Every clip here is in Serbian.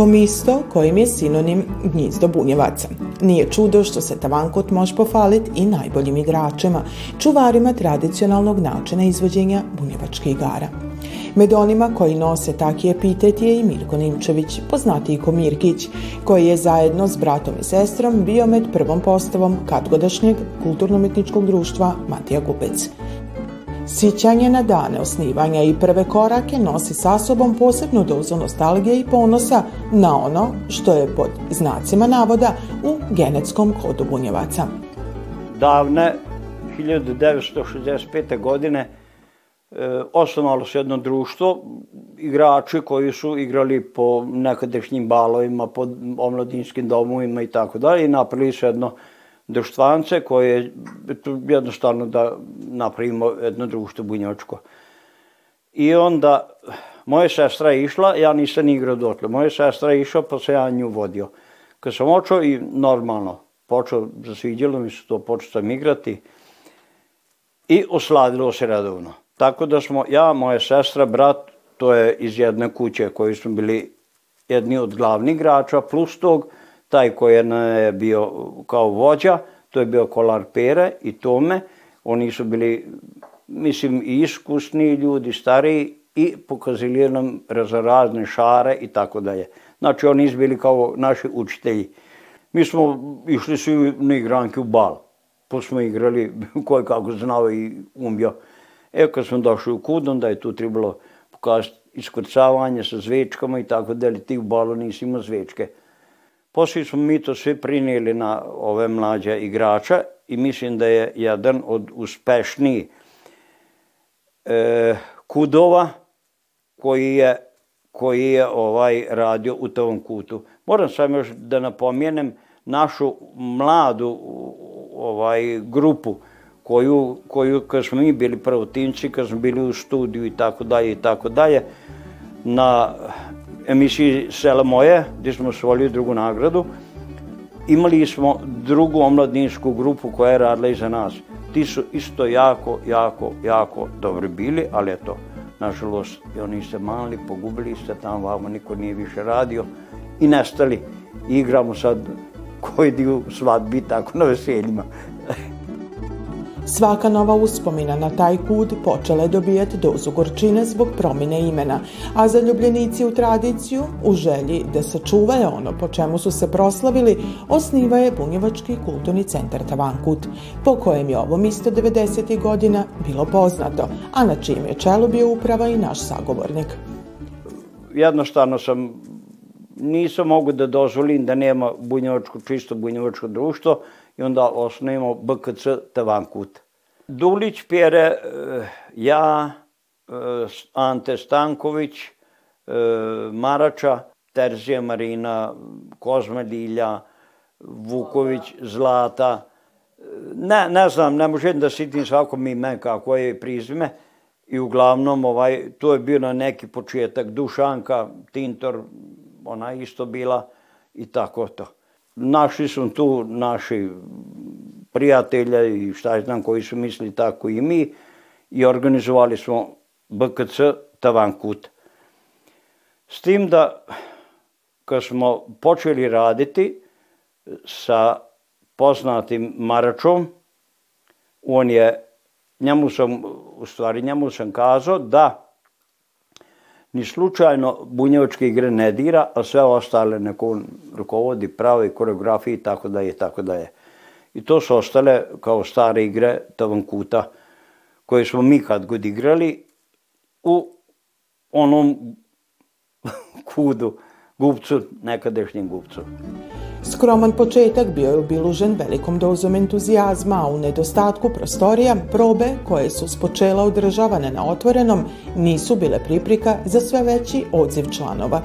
Komisto kojim je sinonim gnjizdo bunjevaca. Nije čudo što se Tavankot može pofaliti i najboljim igračima, čuvarima tradicionalnog načina izvođenja bunjevačkih igara. Med onima koji nose taki epitet je i Mirko Nimčević, poznatiji ko Mirkić, koji je zajedno s bratom i sestrom bio med prvom postavom katgodašnjeg kulturno-metničkog društva Matija Gubec. Sićanje na dane osnivanja i prve korake nosi sa sobom posebnu dozu nostalgije i ponosa na ono što je pod znacima navoda u genetskom kodu bunjevaca. Davne 1965. godine e, osnovalo se jedno društvo, igrači koji su igrali po nekadašnjim balovima, po omladinskim domovima i tako dalje i napravili su jedno društvance koje jednostavno da napravimo jedno društvo bunjočko. I onda moja sestra je išla, ja nisam igrao dotle. Moja sestra je išla pa se ja nju vodio. Kad sam očeo i normalno, počeo, zasviđalo mi se to, počeo sam igrati i osladilo se redovno. Tako da smo, ja, moja sestra, brat, to je iz jedne kuće koji smo bili jedni od glavnih igrača, plus tog, taj koji je bio kao vođa, to je bio kolar Pere i Tome, oni su bili, mislim, i iskusni ljudi, stariji i pokazili nam raznorazne šare i tako dalje. Znači, oni su bili kao naši učitelji. Mi smo išli svi na igranke u bal, pa smo igrali koje kako znao i umio. E, kad smo došli u kud, onda je tu trebalo pokazati iskrcavanje sa zvečkama i tako dalje. Ti u balu nisi imao zvečke. Poslije smo mi to sve prinijeli na ove mlađe igrača i mislim da je jedan od uspešnijih e, kudova koji je, koji je ovaj radio u tom kutu. Moram sam još da napomenem našu mladu ovaj grupu koju, koju kad smo mi bili prvotinci, kad smo bili u studiju i tako dalje i tako dalje, na emisiji Sela moje, gdje smo osvojili drugu nagradu, imali smo drugu omladinsku grupu koja je radila iza nas. Ti su isto jako, jako, jako dobri bili, ali eto, nažalost, i oni se mali, pogubili se tamo, vamo niko nije više radio i nestali. I igramo sad koji dio svadbi, tako na veseljima. Svaka nova uspomina na taj kud počela je dobijati dozu gorčine zbog promjene imena, a zaljubljenici u tradiciju, u želji da sačuvaju ono po čemu su se proslavili, osniva je Bunjevački kulturni centar Tavankut, po kojem je ovo misto 90. godina bilo poznato, a na čim je čelu bio uprava i naš sagovornik. Jednostavno sam nisam mogu da dozvolim da nema bunjevačko, čisto bunjevačko društvo, i onda osnovimo BKC Tavankut. Dulić Pjere, eh, ja, eh, Ante Stanković, eh, Marača, Terzija Marina, Kozme Dilja, Vuković, Zlata, ne, ne znam, ne možem da sitim svakom ime kako je prizime i uglavnom ovaj, to je bio na neki početak. Dušanka, Tintor, ona isto bila i tako to našli su tu naši prijatelja i šta znam koji su mislili tako i mi i organizovali smo BKC Tavankut. S tim da kad smo počeli raditi sa poznatim Maračom, on je, njemu sam, u stvari njemu sam kazao da ni slučajno bunjevačke igre ne dira, a sve ostale neko rukovodi, pravi koreografiji i tako da je, tako da je. I to su ostale kao stare igre Tavankuta, koje smo mi kad god igrali u onom kudu, gupcu, nekadašnjem gupcu. Skroman početak bio je obilužen velikom dozom entuzijazma, a u nedostatku prostorija probe koje su spočela održavane na otvorenom nisu bile priprika za sve veći odziv članova.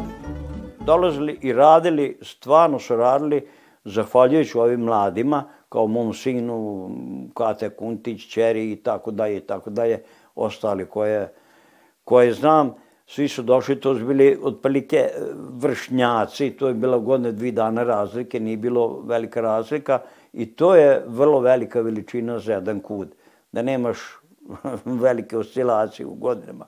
Dolazili i radili, stvarno su radili, zahvaljujući ovim mladima, kao mom sinu, Kate Kuntić, Čeri i tako dalje i tako dalje, ostali koje, koje znam, svi su došli, to su bili otprilike e, vršnjaci, to je bila godine dvi dana razlike, nije bilo velika razlika i to je vrlo velika veličina za jedan kud, da nemaš velike oscilacije u godinama.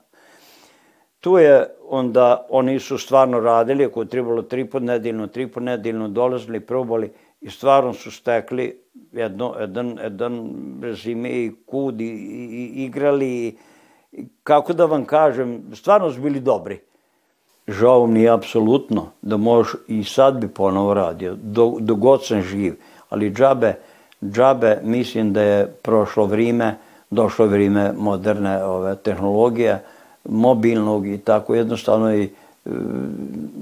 Tu je onda, oni su stvarno radili, ako je trebalo tri pod nedeljno, tri pod nedeljno, dolazili, probali i stvarno su stekli jedno, jedan, jedan rezime i kud i, i, igrali i, kako da vam kažem, stvarno su bili dobri. Žao mi je apsolutno da možeš i sad bi ponovo radio, do, do god sam živ, ali džabe, džabe mislim da je prošlo vrijeme, došlo vrijeme moderne ove tehnologije, mobilnog i tako jednostavno i e,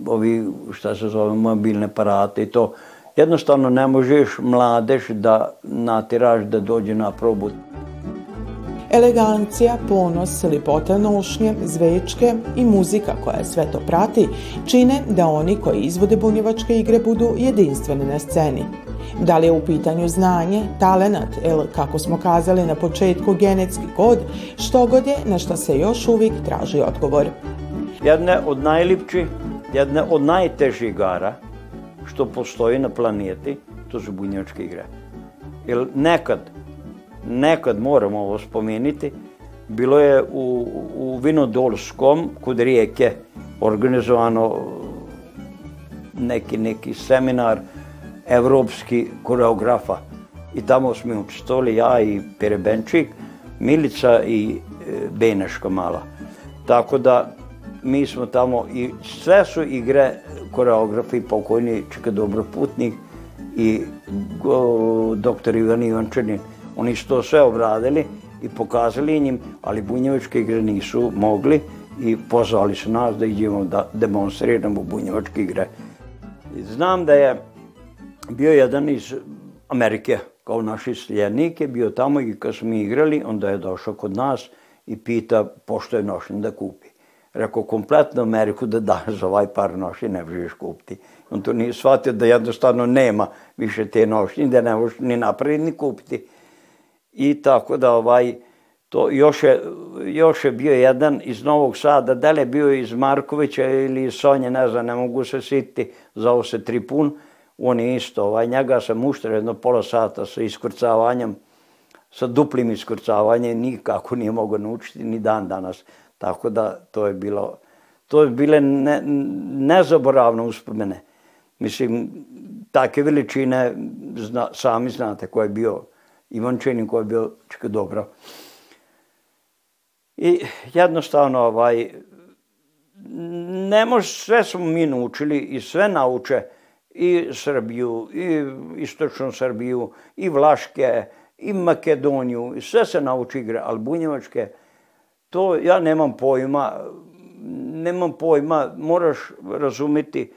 ovi šta se zove mobilne aparate i to jednostavno ne možeš mladež da natiraš da dođe na probu. Elegancija, ponos, lipota nošnje, zvečke i muzika koja sve to prati čine da oni koji izvode bunjevačke igre budu jedinstveni na sceni. Da li je u pitanju znanje, talenat ili, kako smo kazali na početku, genetski kod, što god je na što se još uvijek traži odgovor. Jedne od najlipčih, jedne od najtežih igara što postoji na planeti, to su bunjevačke igre. Jer nekad, nekad moramo ovo spomenuti, bilo je u, u Vinodolskom, kod rijeke, organizovano neki, neki seminar evropski koreografa. I tamo smo učestvovali ja i Perebenčik, Milica i e, Beneška mala. Tako da mi smo tamo i sve su igre koreografi pokojni Čeka Dobroputnik i go, doktor Ivan Ivančanin. Oni su to sve obradili i pokazali njim, ali bunjevačke igre nisu mogli i pozvali su nas da idemo da demonstriramo bunjevačke igre. Znam da je bio jedan iz Amerike, kao naši sljednik je bio tamo i kad smo mi igrali, onda je došao kod nas i pita pošto je nošen da kupi. Rekao, kompletnu Ameriku da daš za ovaj par nošnji ne možeš kupiti. On to nije shvatio da jednostavno nema više te nošnje, da ne možeš ni napraviti ni kupiti. I tako da ovaj, to još je, još je bio jedan iz Novog Sada, da li je bio iz Markovića ili iz Sonje, ne znam, ne mogu se sititi, zao se Tripun, on je isto, ovaj, njega sam uštio jedno pola sata sa iskrcavanjem, sa duplim iskrcavanjem, nikako nije mogao naučiti ni dan danas. Tako da to je bilo, to je bile ne, nezaboravne uspomene. Mislim, take veličine, zna, sami znate ko je bio Ivan Čenin, ko je bio čekaj dobro. I jednostavno, ovaj, ne može, sve smo mi naučili i sve nauče i Srbiju, i istočnu Srbiju, i Vlaške, i Makedoniju, i sve se nauči igre, ali bunjevačke, to ja nemam pojma, nemam pojma, moraš razumeti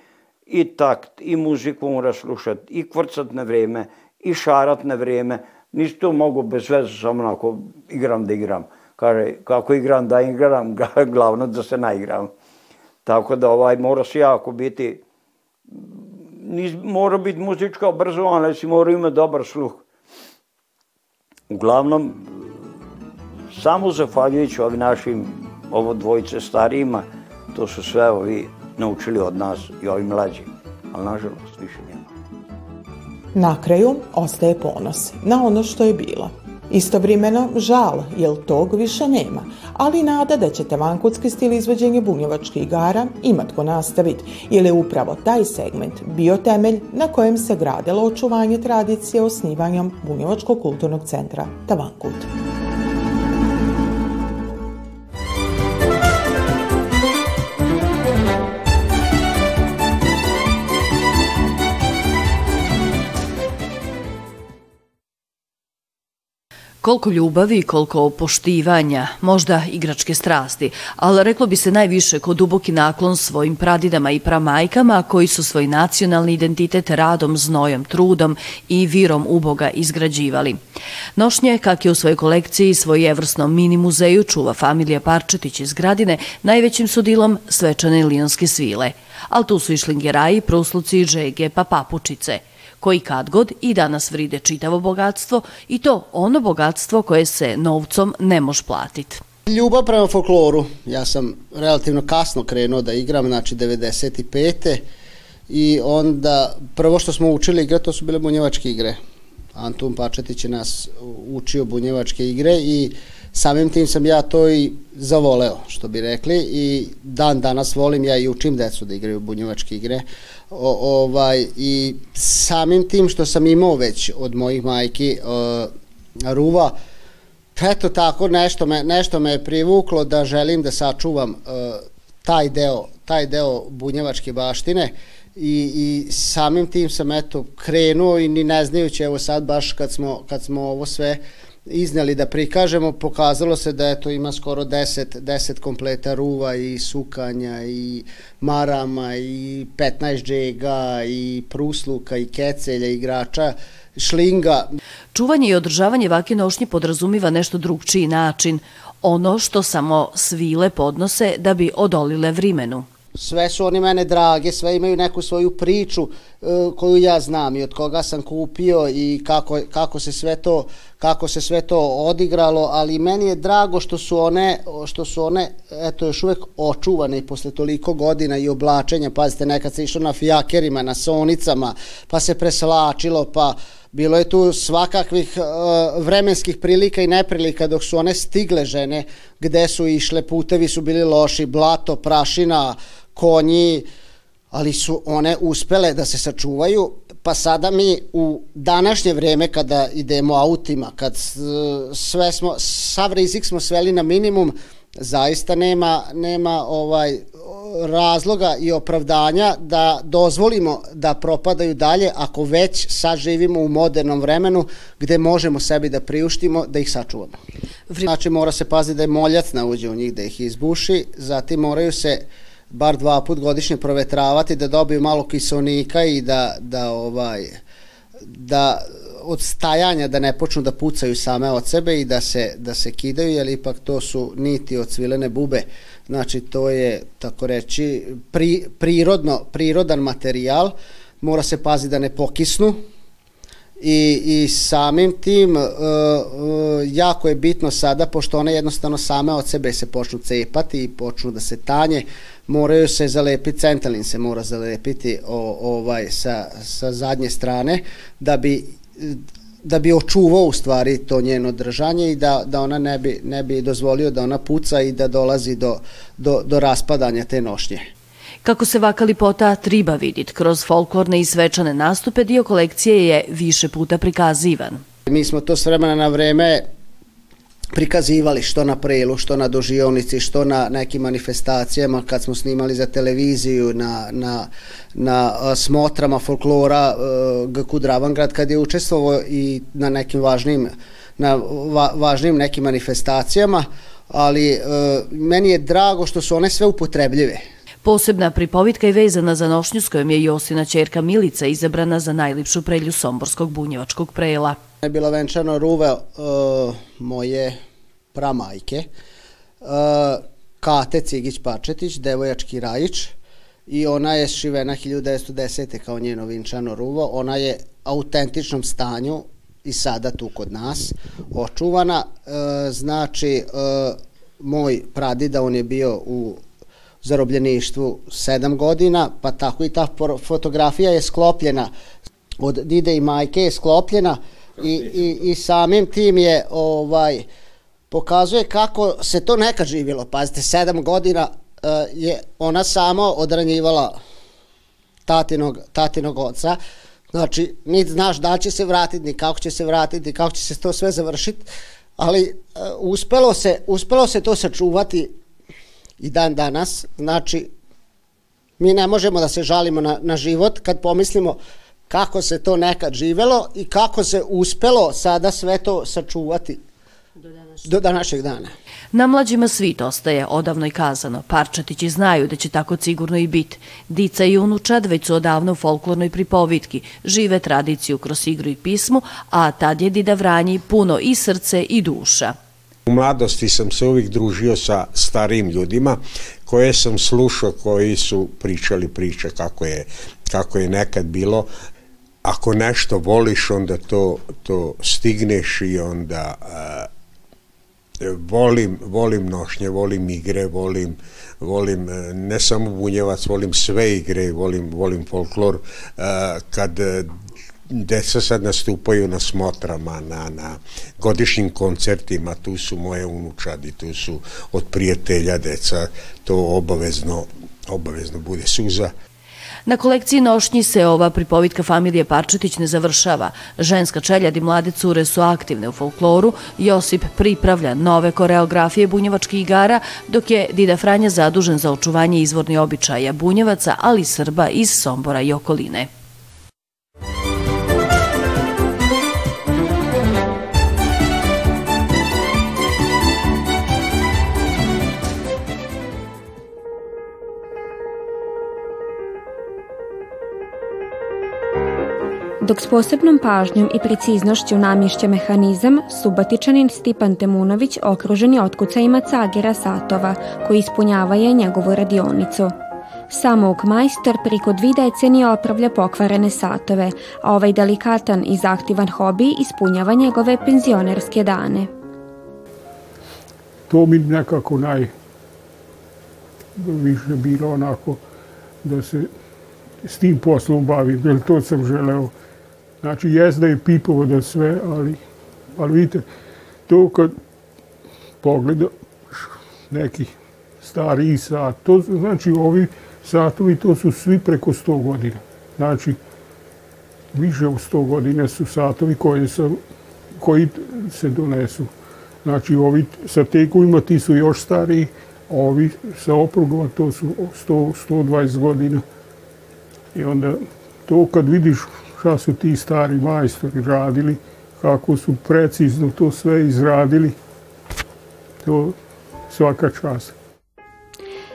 i takt, i muziku moraš slušati, i kvrcat na vreme, i šarat na vreme. Nisi to mogu bez veze, samo onako igram da igram. Kaže, kako igram da igram, glavno da se naigram. Tako da ovaj, mora se jako biti, nis, mora biti muzička obrazovan, ali si mora imati dobar sluh. Uglavnom, Samo zahvaljujući ovim našim, ovo dvojice starijima, to su sve ovi naučili od nas i ovi mlađi. Ali nažalost više nema. Na kraju ostaje ponos na ono što je bilo. Istovremeno žal, jer tog više nema, ali nada da će tavankutski stil izvođenja bunjevačkih igara imat ko nastavit, jer je upravo taj segment bio temelj na kojem se gradilo očuvanje tradicije osnivanjem Bunjevačkog kulturnog centra Tavankut. Koliko ljubavi, koliko poštivanja, možda igračke strasti, ali reklo bi se najviše kod duboki naklon svojim pradidama i pramajkama koji su svoj nacionalni identitet radom, znojom, trudom i virom u Boga izgrađivali. Nošnje, kak je u svojoj kolekciji svoj evrsnom mini muzeju čuva familija Parčetić iz Gradine, najvećim su dilom svečane lionske svile. Ali tu su i šlingeraji, prusluci, žege pa papučice – koji kad god i danas vride čitavo bogatstvo i to ono bogatstvo koje se novcom ne može platiti. Ljubav prema folkloru. Ja sam relativno kasno krenuo da igram, znači 95. I onda prvo što smo učili igrati to su bile bunjevačke igre. Antun Pačetić je nas učio bunjevačke igre i samim tim sam ja to i zavoleo, što bi rekli, i dan danas volim, ja i učim decu da igraju bunjevačke igre, o, ovaj, i samim tim što sam imao već od mojih majki o, ruva, eto tako, nešto me, nešto me je privuklo da želim da sačuvam o, taj deo, taj deo bunjevačke baštine, i, i samim tim sam eto krenuo i ni ne znajući evo sad baš kad smo, kad smo ovo sve izneli da prikažemo, pokazalo se da eto ima skoro 10, 10 kompleta ruva i sukanja i marama i 15 džega i prusluka i kecelja igrača šlinga. Čuvanje i održavanje vake nošnje podrazumiva nešto drugčiji način, ono što samo svile podnose da bi odolile vrimenu sve su oni mene drage, sve imaju neku svoju priču e, koju ja znam i od koga sam kupio i kako, kako se sve to kako se sve to odigralo, ali meni je drago što su one što su one eto još uvek očuvane i posle toliko godina i oblačenja, pazite nekad se išlo na fijakerima, na sonicama, pa se preslačilo, pa bilo je tu svakakvih uh, vremenskih prilika i neprilika dok su one stigle žene, gde su išle, putevi su bili loši, blato, prašina, konji, ali su one uspele da se sačuvaju, pa sada mi u današnje vreme kada idemo autima, kad sve smo, sav rizik smo sveli na minimum, zaista nema, nema ovaj razloga i opravdanja da dozvolimo da propadaju dalje ako već sad živimo u modernom vremenu gde možemo sebi da priuštimo da ih sačuvamo. Znači mora se paziti da je moljac na uđe u njih, da ih izbuši, zatim moraju se uh, bar dva put godišnje provetravati da dobiju malo kiselnika i da, da ovaj da od stajanja da ne počnu da pucaju same od sebe i da se, da se kidaju, jer ipak to su niti od svilene bube. Znači, to je, tako reći, pri, prirodno, prirodan materijal, mora se paziti da ne pokisnu, i, i samim tim uh, uh, jako je bitno sada, pošto one jednostavno same od sebe se počnu cepati i počnu da se tanje, moraju se zalepiti, centalin se mora zalepiti o, ovaj, sa, sa zadnje strane, da bi da bi očuvao u stvari to njeno držanje i da, da ona ne bi, ne bi dozvolio da ona puca i da dolazi do, do, do raspadanja te nošnje. Kako se vaka lipota triba vidit kroz folklorne i svečane nastupe, dio kolekcije je više puta prikazivan. Mi smo to s vremena na vreme prikazivali što na prelu, što na dožionici, što na nekim manifestacijama kad smo snimali za televiziju, na, na, na smotrama folklora GQ Dravangrad kad je učestvovao i na nekim važnim na va, važnim nekim manifestacijama, ali e, meni je drago što su one sve upotrebljive. Posebna pripovitka je vezana za nošnju s kojom je Josina čerka Milica izabrana za najlipšu prelju Somborskog bunjevačkog prela. Je bilo venčano ruve uh, moje pramajke, uh, Kate Cigić Pačetić, devojački rajić, i ona je šivena 1910. kao njeno vinčano ruvo. Ona je autentičnom stanju i sada tu kod nas očuvana. E, znači, e, moj pradida, on je bio u zarobljeništvu sedam godina, pa tako i ta fotografija je sklopljena od dide i majke je sklopljena i, i, i samim tim je ovaj pokazuje kako se to nekad živjelo. Pazite, sedam godina uh, je ona sama odranjivala tatinog, tatinog oca. Znači, ni znaš da će se vratiti, ni kako će se vratiti, kako će se to sve završiti, ali uh, uspelo, se, uspelo se to sačuvati i dan danas. Znači, mi ne možemo da se žalimo na, na život kad pomislimo kako se to nekad živelo i kako se uspelo sada sve to sačuvati do današnjeg, do današnjeg dana. Na mlađima svit ostaje, odavno i kazano. Parčatići znaju da će tako sigurno i biti. Dica i unučad već su odavno u folklornoj pripovitki, žive tradiciju kroz igru i pismu, a tad je Dida Vranji puno i srce i duša. U mladosti sam se uvijek družio sa starim ljudima koje sam slušao koji su pričali priče kako je, kako je nekad bilo. Ako nešto voliš, onda to, to stigneš i onda uh, volim, volim nošnje, volim igre, volim, volim ne samo bunjevac, volim sve igre, volim, volim folklor. Uh, kad deca sad nastupaju na smotrama, na, na godišnjim koncertima, tu su moje unučadi, tu su od prijatelja deca, to obavezno, obavezno bude suza. Na kolekciji nošnji se ova pripovitka familije Parčetić ne završava. Ženska čeljad i mlade cure su aktivne u folkloru, Josip pripravlja nove koreografije bunjevačkih igara, dok je Dida Franja zadužen za očuvanje izvorni običaja bunjevaca, ali Srba iz Sombora i okoline. Dok s posebnom pažnjom i preciznošću namješća mehanizam, subatičanin Stipan Temunović okružen je otkucajima cagera satova, koji ispunjavaju njegovu radionicu. Samouk majstor priko dvi decenije opravlja pokvarene satove, a ovaj delikatan i zahtjevan hobi ispunjava njegove penzionerske dane. To mi nekako naj više bilo onako da se s tim poslom bavim, jer to sam želeo Znači, jes da je pipovo da sve, ali, ali vidite, to kad pogleda neki stari sat, to znači ovi satovi, to su svi preko 100 godina. Znači, više od 100 godina su satovi koji, su, koji se donesu. Znači, ovi sa tekovima ti su još stariji, ovi sa oprugama to su 100, 120 godina. I onda to kad vidiš šta su ti stari majstori radili, kako su precizno to sve izradili, to svaka čast.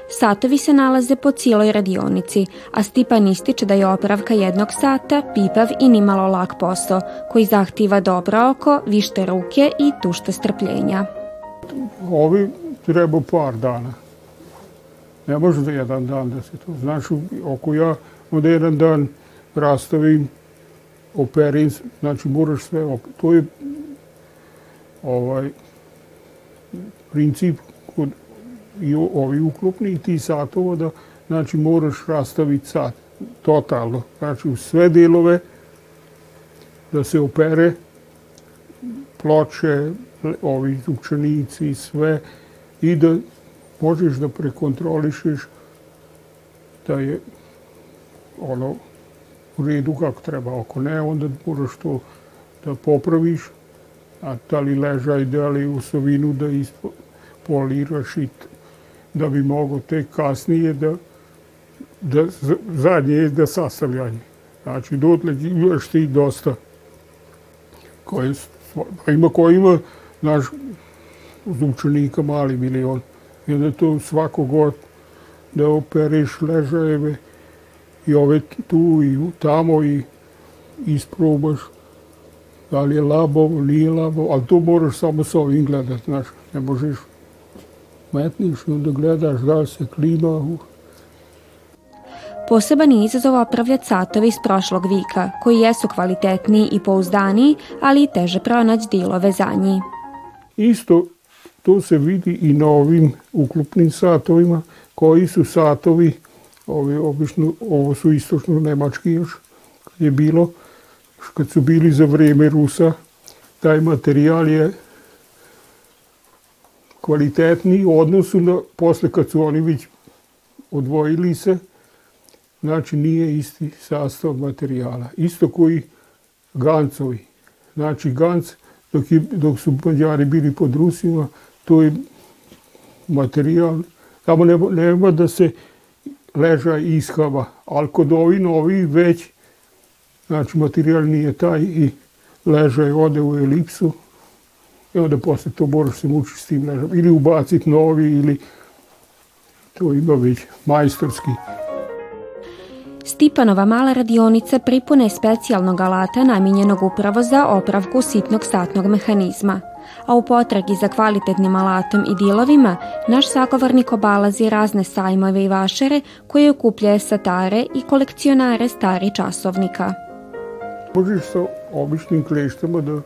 Satovi se nalaze po cijeloj radionici, a Stipan ističe da je opravka jednog sata pipav i nimalo lak posao, koji zahtjeva dobro oko, vište ruke i tušte strpljenja. Ovi treba par dana. Ne može da jedan dan da se to. Znaš, oko ja onda jedan dan rastavim operin, znači moraš sve, to je ovaj princip kod i ovi uklopni i ti satova da znači moraš rastaviti sat totalno, znači u sve delove da se opere ploče, ovi učenici, sve i da možeš da prekontrolišeš da je ono u redu kako treba. Ako ne, onda moraš to da popraviš, a da li ležaj, da li usovinu da ispoliraš i da bi mogo tek kasnije da, da zadnje je da sastavljanje. Znači, dotle imaš ti dosta koje, ima koji ima, znaš, uz učenika mali milion. I onda to svako god da operiš ležajeve, i ove tu i tamo i isprobaš da li je labo, nije labo, ali to moraš samo sa ovim gledat, znaš, ne možeš metniš i onda gledaš da li se klima. Poseban je izazov opravljati satovi iz prošlog vika, koji jesu kvalitetniji i pouzdaniji, ali i teže pronaći dilove za njih. Isto to se vidi i na ovim uklupnim satovima, koji su satovi Ovi, obično, ovo su istočno nemački još, kad je bilo, kad su bili za vrijeme Rusa, taj materijal je kvalitetni u odnosu na posle kad su oni već odvojili se, znači nije isti sastav materijala. Isto koji gancovi. Znači ganc, dok, je, dok su Mađari bili pod Rusima, to je materijal, tamo nema, nema da se leža iskava, ali kod ovi novi već, znači materijal nije taj i ležaj ode u elipsu i onda posle to moraš se mučiti s tim ležom. Ili ubaciti novi ili to ima već majstorski. Stipanova mala radionica pripune specijalnog alata namijenjenog upravo za opravku sitnog satnog mehanizma – a u potragi za kvalitetnim alatom i dilovima, naš sagovornik obalazi razne sajmove i vašere koje okupljaju satare i kolekcionare stari časovnika. Možeš sa običnim kleštama da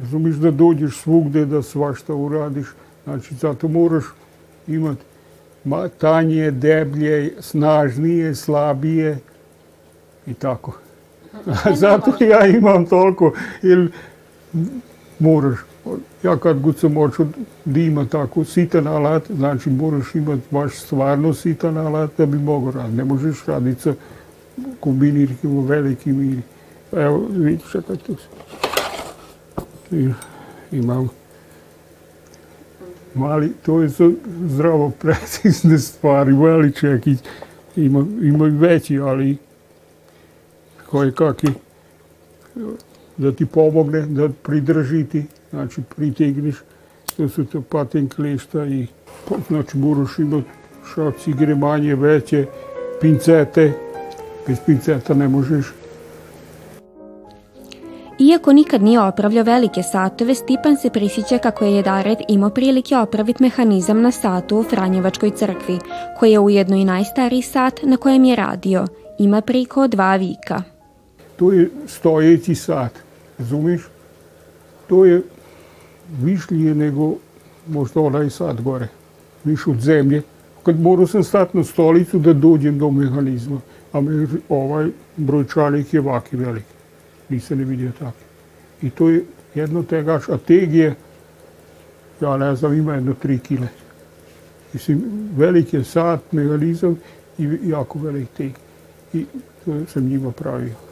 razumiš da dođeš svugde da svašta uradiš. Znači, zato moraš imati tanje, deblje, snažnije, slabije i tako. Zato ja imam toliko, jer moraš. Ja kad god sam očeo da ima tako sitan alat, znači moraš imati baš stvarno sitan alat da bi mogo raditi. Ne možeš raditi sa kombinirkama velikim ili... Evo, kako to se... Imam mali, to je za zdravo precizne stvari, mali čekić. Ima, ima i veći, ali koje kakvi da ti pomogne, da pridrži ti, znači pritegniš, to su to paten klišta i znači moraš imati šaci manje, veće, pincete, bez pinceta ne možeš. Iako nikad nije opravljao velike satove, Stipan se prisjeća kako je Jedared imao prilike opraviti mehanizam na satu u Franjevačkoj crkvi, koji je ujedno i najstariji sat na kojem je radio. Ima priko dva vika. To je stojeći sat, razumiš? To je višlije nego možda onaj sat gore, više od zemlje. Kad morao sam stati na stolicu da dođem do mehanizma, a me, ovaj brojčanik je vaki velik. Nisam ne vidio tako. I to je jedno tegač, a teg je, ja ne znam, ima jedno tri kile. Mislim, velik je sat, mehanizam i jako velik teg. I to sam njima pravio.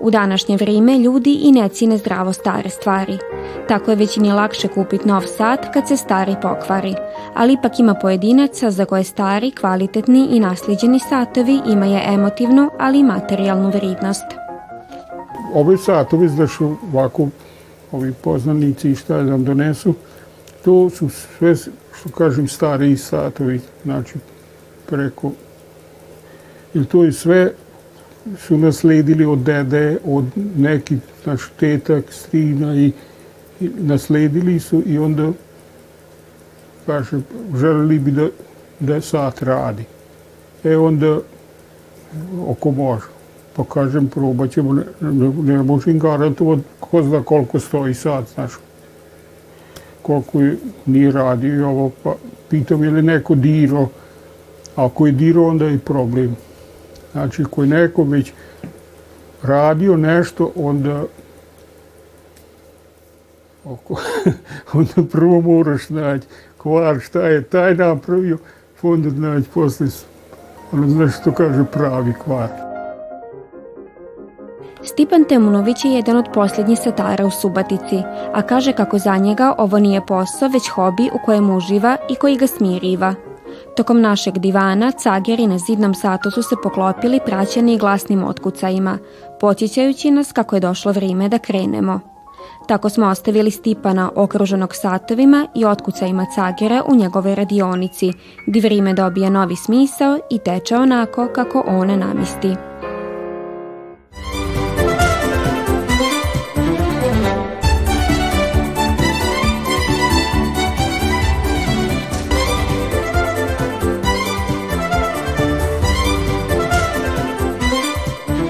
U današnje vrijeme ljudi i ne cine zdravo stare stvari. Tako je većini lakše kupiti nov sat kad se stari pokvari, ali ipak ima pojedinaca za koje stari, kvalitetni i nasljeđeni satovi imaju emotivnu, ali i materijalnu vrednost. Ove satovi, znaš, ovako, ovi poznanici i šta nam donesu, to su sve, što kažem, stari satovi, znači preko, jer to je sve su nasledili od dede, od nekih naš tetak, strina i, i nasledili su i onda kaže, želeli bi da, da sat radi. E onda, oko može. Pa kažem, probat ćemo, ne, ne, ne možem garantovati ko zna koliko stoji sat, znaš. Koliko je, nije radio i ovo, pa pitam je li neko diro. Ako je diro, onda je problem. Znači, ko je neko već radio nešto, onda oko, onda prvo moraš naći kvar šta je taj napravio, onda naći posle ono znaš što kaže pravi kvar. Stipan Temunović je jedan od posljednjih satara u Subatici, a kaže kako za njega ovo nije posao, već hobi u kojem uživa i koji ga smiriva. Tokom našeg divana cageri na zidnom satu su se poklopili praćeni glasnim otkucajima, podsjećajući nas kako je došlo vrijeme da krenemo. Tako smo ostavili Stipana okruženog satovima i otkucajima cagera u njegove radionici, gdje vrijeme dobije novi smisao i teče onako kako one namisti.